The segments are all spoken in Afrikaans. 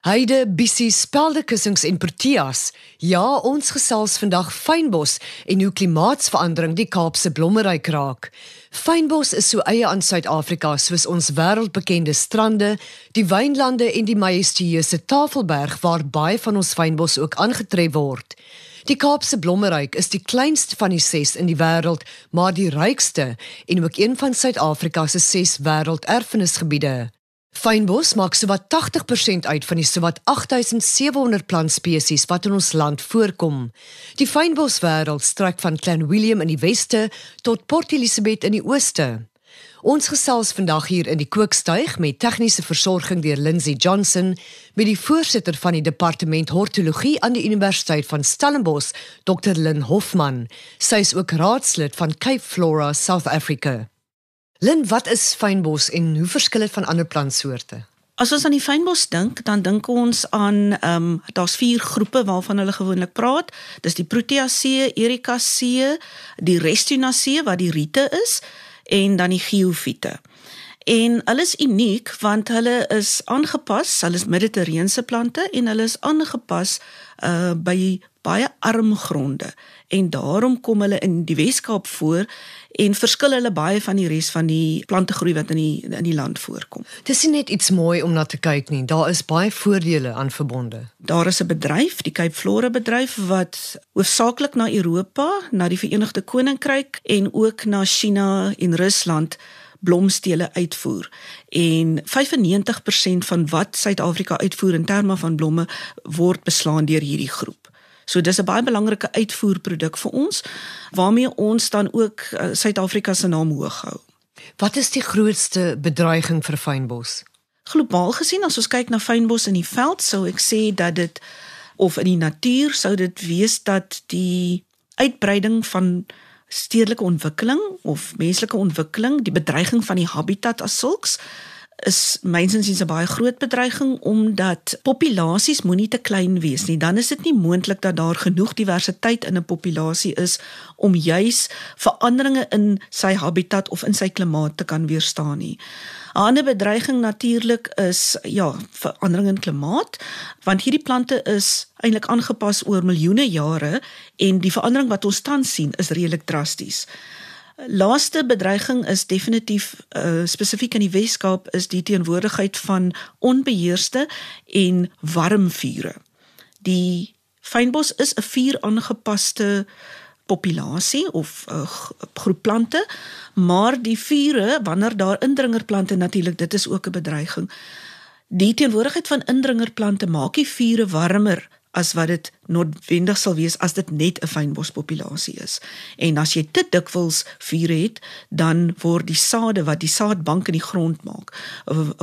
Heide Bissie speldekussings en proteas. Ja, ons gesels vandag fynbos en hoe klimaatsverandering die Kaapse blommeryk raak. Fynbos is so eie aan Suid-Afrika soos ons wêreldbekende strande, die wynlande en die majestueuse Tafelberg waar baie van ons fynbos ook aangetref word. Die Kaapse blommeryk is die kleinste van die 6 in die wêreld, maar die rykste en ook een van Suid-Afrika se 6 wêrelderfenisgebiede. Fynbos maak sowat 80% uit van die sowat 8700 plantspesies wat in ons land voorkom. Die fynboswêreld strek van Clan William in die weste tot Port Elizabeth in die ooste. Ons gesels vandag hier in die kookstuig met tegniese versorging deur Lindsay Johnson met die voorsitter van die departement hortologie aan die Universiteit van Stellenbosch, Dr. Lynn Hofman. Sy is ook raadslid van Cape Flora South Africa. Lin, wat is fynbos en hoe verskil dit van ander plantsoorte? As ons aan die fynbos dink, dan dink ons aan ehm um, daar's vier groepe waarvan hulle gewoonlik praat. Dis die Proteaceae, Ericaceae, die Restinaceae wat die riete is en dan die Geophyte. En hulle is uniek want hulle is aangepas, hulle is mediterrane plante en hulle is aangepas uh by baie arm gronde en daarom kom hulle in die Weskaap voor en verskil hulle baie van die res van die plantegroei wat in die in die land voorkom. Dis nie net iets mooi om na te kyk nie, daar is baie voordele aan verbonde. Daar is 'n bedryf, die Cape Flora bedryf wat hoofsaaklik na Europa, na die Verenigde Koninkryk en ook na China en Rusland blomstele uitvoer en 95% van wat Suid-Afrika uitvoer in terme van blomme word beslaan deur hierdie groep. So dis 'n baie belangrike uitvoerproduk vir ons waarmee ons dan ook uh, Suid-Afrika se naam hoog hou. Wat is die grootste bedreiging vir fynbos? Globaal gesien as ons kyk na fynbos in die veld, sou ek sê dat dit of in die natuur sou dit wees dat die uitbreiding van stedelike ontwikkeling of menslike ontwikkeling, die bedreiging van die habitat as sulks is mynsins 'n baie groot bedreiging omdat populasies moenie te klein wees nie. Dan is dit nie moontlik dat daar genoeg diversiteit in 'n populasie is om juis veranderinge in sy habitat of in sy klimaat te kan weerstaan nie. 'n Ander bedreiging natuurlik is ja, verandering in klimaat, want hierdie plante is eintlik aangepas oor miljoene jare en die verandering wat ons tans sien is redelik drasties. Laaste bedreiging is definitief uh, spesifiek in die Weskaap is die teenwoordigheid van onbeheerste en warm vure. Die fynbos is 'n vuur aangepaste populasie of 'n uh, groep plante, maar die vure wanneer daar indringerplante natuurlik dit is ook 'n bedreiging. Die teenwoordigheid van indringerplante maak die vure warmer as wat dit noodwendig sal wees as dit net 'n fynbospopulasie is. En as jy te dikwels vure het, dan word die sade wat die saadbank in die grond maak,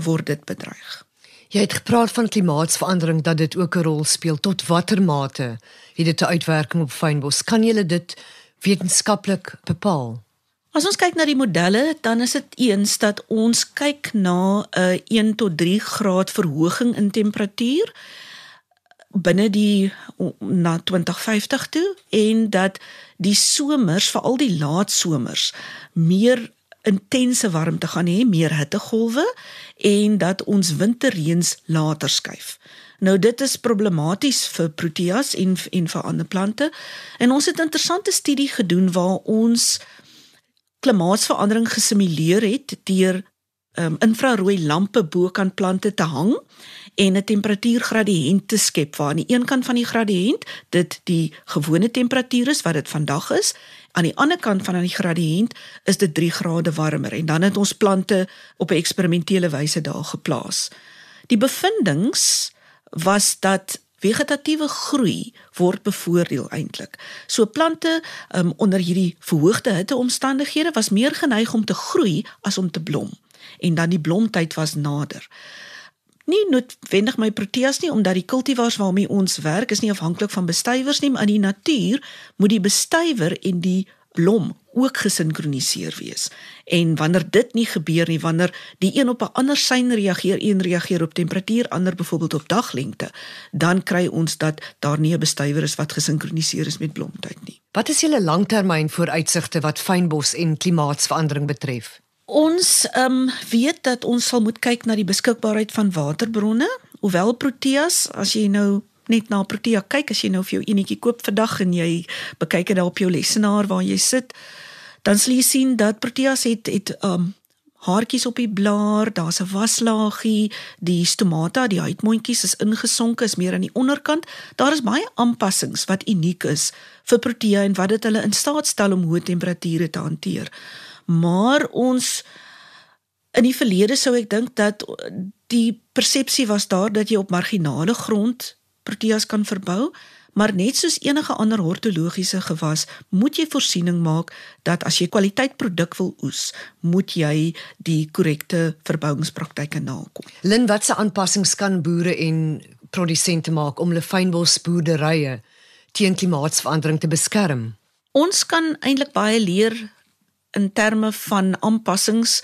word dit bedreig. Jy het gepraat van klimaatsverandering dat dit ook 'n rol speel. Tot watter mate het dit 'n uitwerking op fynbos? Kan jy dit wetenskaplik bepaal? As ons kyk na die modelle, dan is dit eens dat ons kyk na 'n 1 tot 3 graad verhoging in temperatuur binne die na 2050 toe en dat die somers, veral die laat somers, meer intense warmte gaan hê, meer hittegolwe en dat ons winterreëns later skuif. Nou dit is problematies vir proteas en en vir ander plante. En ons het 'n interessante studie gedoen waar ons klimaatsverandering gesimuleer het deur um, infrarooi lampe bokant plante te hang en 'n temperatuurgradiënt te skep waar aan die een kant van die gradiënt dit die gewone temperatuur is wat dit vandag is aan die ander kant van die gradiënt is dit 3 grade warmer en dan het ons plante op 'n eksperimentele wyse daar geplaas. Die bevindinge was dat vegetatiewe groei word bevoordeel eintlik. So plante um, onder hierdie verhoogde hitteomstandighede was meer geneig om te groei as om te blom en dan die blomtyd was nader. Nie noodwendig my proteas nie omdat die kultivars waarmee ons werk is nie afhanklik van bestuivers nie, maar in die natuur moet die bestuiver en die blom ook gesinkroniseer wees. En wanneer dit nie gebeur nie, wanneer die een op 'n ander sein reageer, een reageer op temperatuur, ander byvoorbeeld op daglengte, dan kry ons dat daar nie 'n bestuiver is wat gesinkroniseer is met blomtyd nie. Wat is julle langtermyn vooruitsigte wat fynbos en klimaatsverandering betref? Ons ehm um, weet dat ons sal moet kyk na die beskikbaarheid van waterbronne. hoewel proteas as jy nou net na protea kyk as jy nou vir jou enetjie koop vandag en jy bekyk dit daar op jou lesenaar waar jy sit, dan sal jy sien dat proteas het het um haartjies op die blaar, daar's 'n waslaagie, die stomata, die huidmondjies is ingesonke, is meer aan die onderkant. Daar is baie aanpassings wat uniek is vir protea en wat dit hulle in staat stel om hoë temperature te hanteer. Maar ons in die verlede sou ek dink dat die persepsie was daar dat jy op marginale grond proteas kan verbou, maar net soos enige ander hortologiese gewas, moet jy voorsiening maak dat as jy kwaliteit produk wil oes, moet jy die korrekte verbouingspraktyke nakom. Lin, watse aanpassings kan boere en produsente maak om hulle fynbosboerderye teen klimaatsverandering te beskerm? Ons kan eintlik baie leer in terme van aanpassings.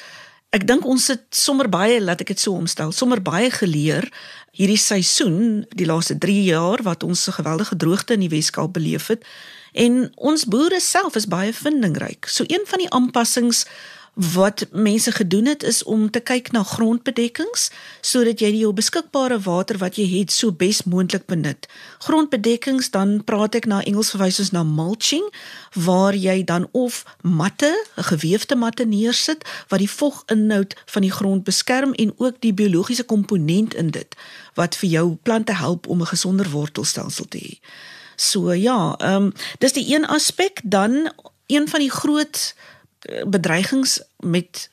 Ek dink ons het sommer baie, laat ek dit so omstel, sommer baie geleer hierdie seisoen, die laaste 3 jaar wat ons 'n geweldige droogte in die Weskaap beleef het. En ons boere self is baie vindingryk. So een van die aanpassings wat mense gedoen het is om te kyk na grondbedekkings sodat jy jou beskikbare water wat jy het so bes moontlik benut. Grondbedekkings dan praat ek na Engels verwys ons na mulching waar jy dan of matte, 'n gewefte matte neersit wat die voginhoud van die grond beskerm en ook die biologiese komponent in dit wat vir jou plante help om 'n gesonder wortelstelsel te hê. So ja, ehm um, dis die een aspek dan een van die groot eh, bedreigings met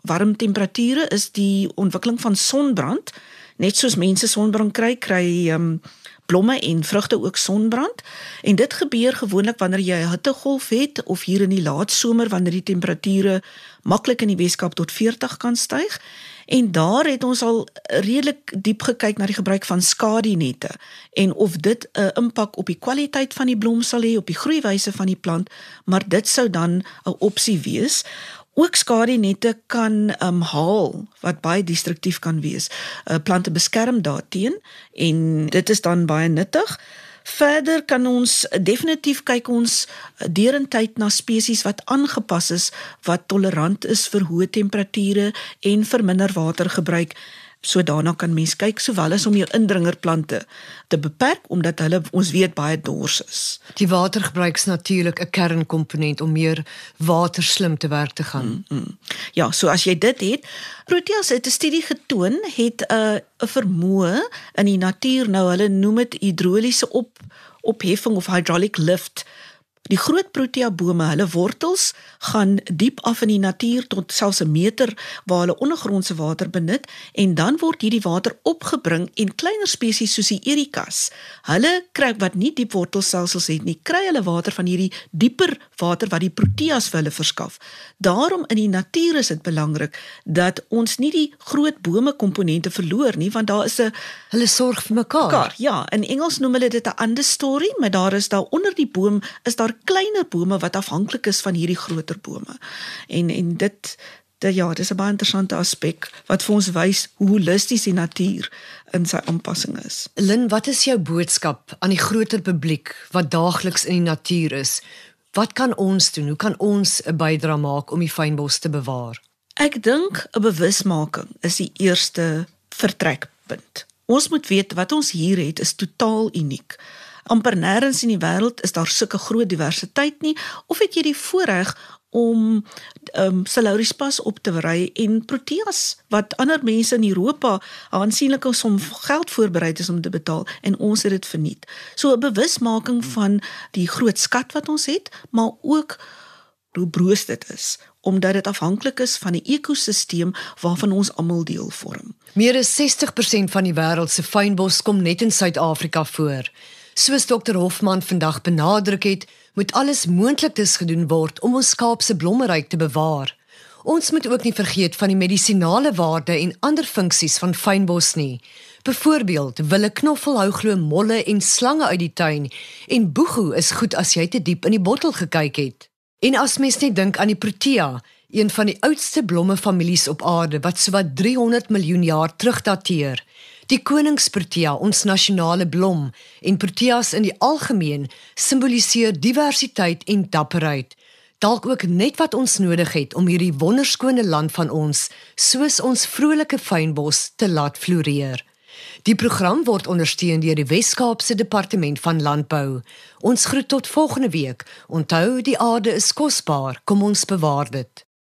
warm temperature is die ontwikkeling van sonbrand. Net soos mense sonbrand kry, kry um, blomme en vrugte ook sonbrand en dit gebeur gewoonlik wanneer jy 'n hittegolf het of hier in die laat somer wanneer die temperature maklik in die Weskaap tot 40 kan styg En daar het ons al redelik diep gekyk na die gebruik van skadinette en of dit 'n impak op die kwaliteit van die blom sal hê op die groeiwyse van die plant, maar dit sou dan 'n opsie wees. Ook skadinette kan um haal wat baie destruktief kan wees. Uh, plante beskerm daarteen en dit is dan baie nuttig. Verder kan ons definitief kyk ons deurentyd na spesies wat aangepas is wat tolerant is vir hoë temperature en vir minder watergebruik. So daarna kan mens kyk sowel as om jou indringerplante te beperk omdat hulle ons weet baie dors is. Die watergebruik is natuurlik 'n kernkomponent om meer waterslim te werk te gaan. Mm -hmm. Ja, so as jy dit het, Proteas het 'n studie getoon het 'n uh, 'n vermoë in die natuur nou hulle noem dit hidroliese op opheffing of hydraulic lift Die groot protea bome, hulle wortels gaan diep af in die natuur tot selfs 'n meter waar hulle ondergrondse water benut en dan word hierdie water opgebring en kleiner spesies soos die erikas, hulle kry wat nie diep wortelstelsels het nie, kry hulle water van hierdie dieper water wat die proteas vir hulle verskaf. Daarom in die natuur is dit belangrik dat ons nie die groot bome komponente verloor nie want daar is 'n hulle sorg vir mekaar. mekaar. Ja, in Engels noem hulle dit 'n understory, maar daar is daar onder die boom is daar kleiner bome wat afhanklik is van hierdie groter bome. En en dit dit ja, dis 'n baie interessante aspek wat vir ons wys hoe holisties die natuur in sy aanpassing is. Lin, wat is jou boodskap aan die groter publiek wat daagliks in die natuur is? Wat kan ons doen? Hoe kan ons 'n bydrae maak om die fynbos te bewaar? Ek dink 'n bewusmaking is die eerste vertrekpunt. Ons moet weet wat ons hier het is totaal uniek amper nêrens in die wêreld is daar sulke groot diversiteit nie of het jy die voorreg om ehm um, Salaris pas op te ry en Proteas wat ander mense in Europa aansienlike som geld voorberei is om te betaal en ons het dit verniet. So 'n bewusmaking van die groot skat wat ons het, maar ook hoe broos dit is omdat dit afhanklik is van 'n ekosisteem waarvan ons almal deel vorm. Meer as 60% van die wêreld se fynbos kom net in Suid-Afrika voor. Soos dokter Hofman vandag benadruk het, moet alles moontliks gedoen word om ons Kaapse blommeryk te bewaar. Ons moet ook nie vergeet van die medisinale waarde en ander funksies van fynbos nie. Byvoorbeeld, wille knoffel hou glo molle en slange uit die tuin en boegoe is goed as jy te diep in die bottel gekyk het. En as mens net dink aan die protea, een van die oudste blommefamilies op aarde wat sowat 300 miljoen jaar terug dateer, Die koningsprotea, ons nasionale blom, en proteas in die algemeen simboliseer diversiteit en dapperheid. Dalk ook net wat ons nodig het om hierdie wonderskone land van ons, soos ons vrolike fynbos, te laat floreer. Die program word ondersteun deur die Wes-Kaapse Departement van Landbou. Ons groet tot volgende week. Onthou die aarde is kosbaar. Kom ons bewaar dit.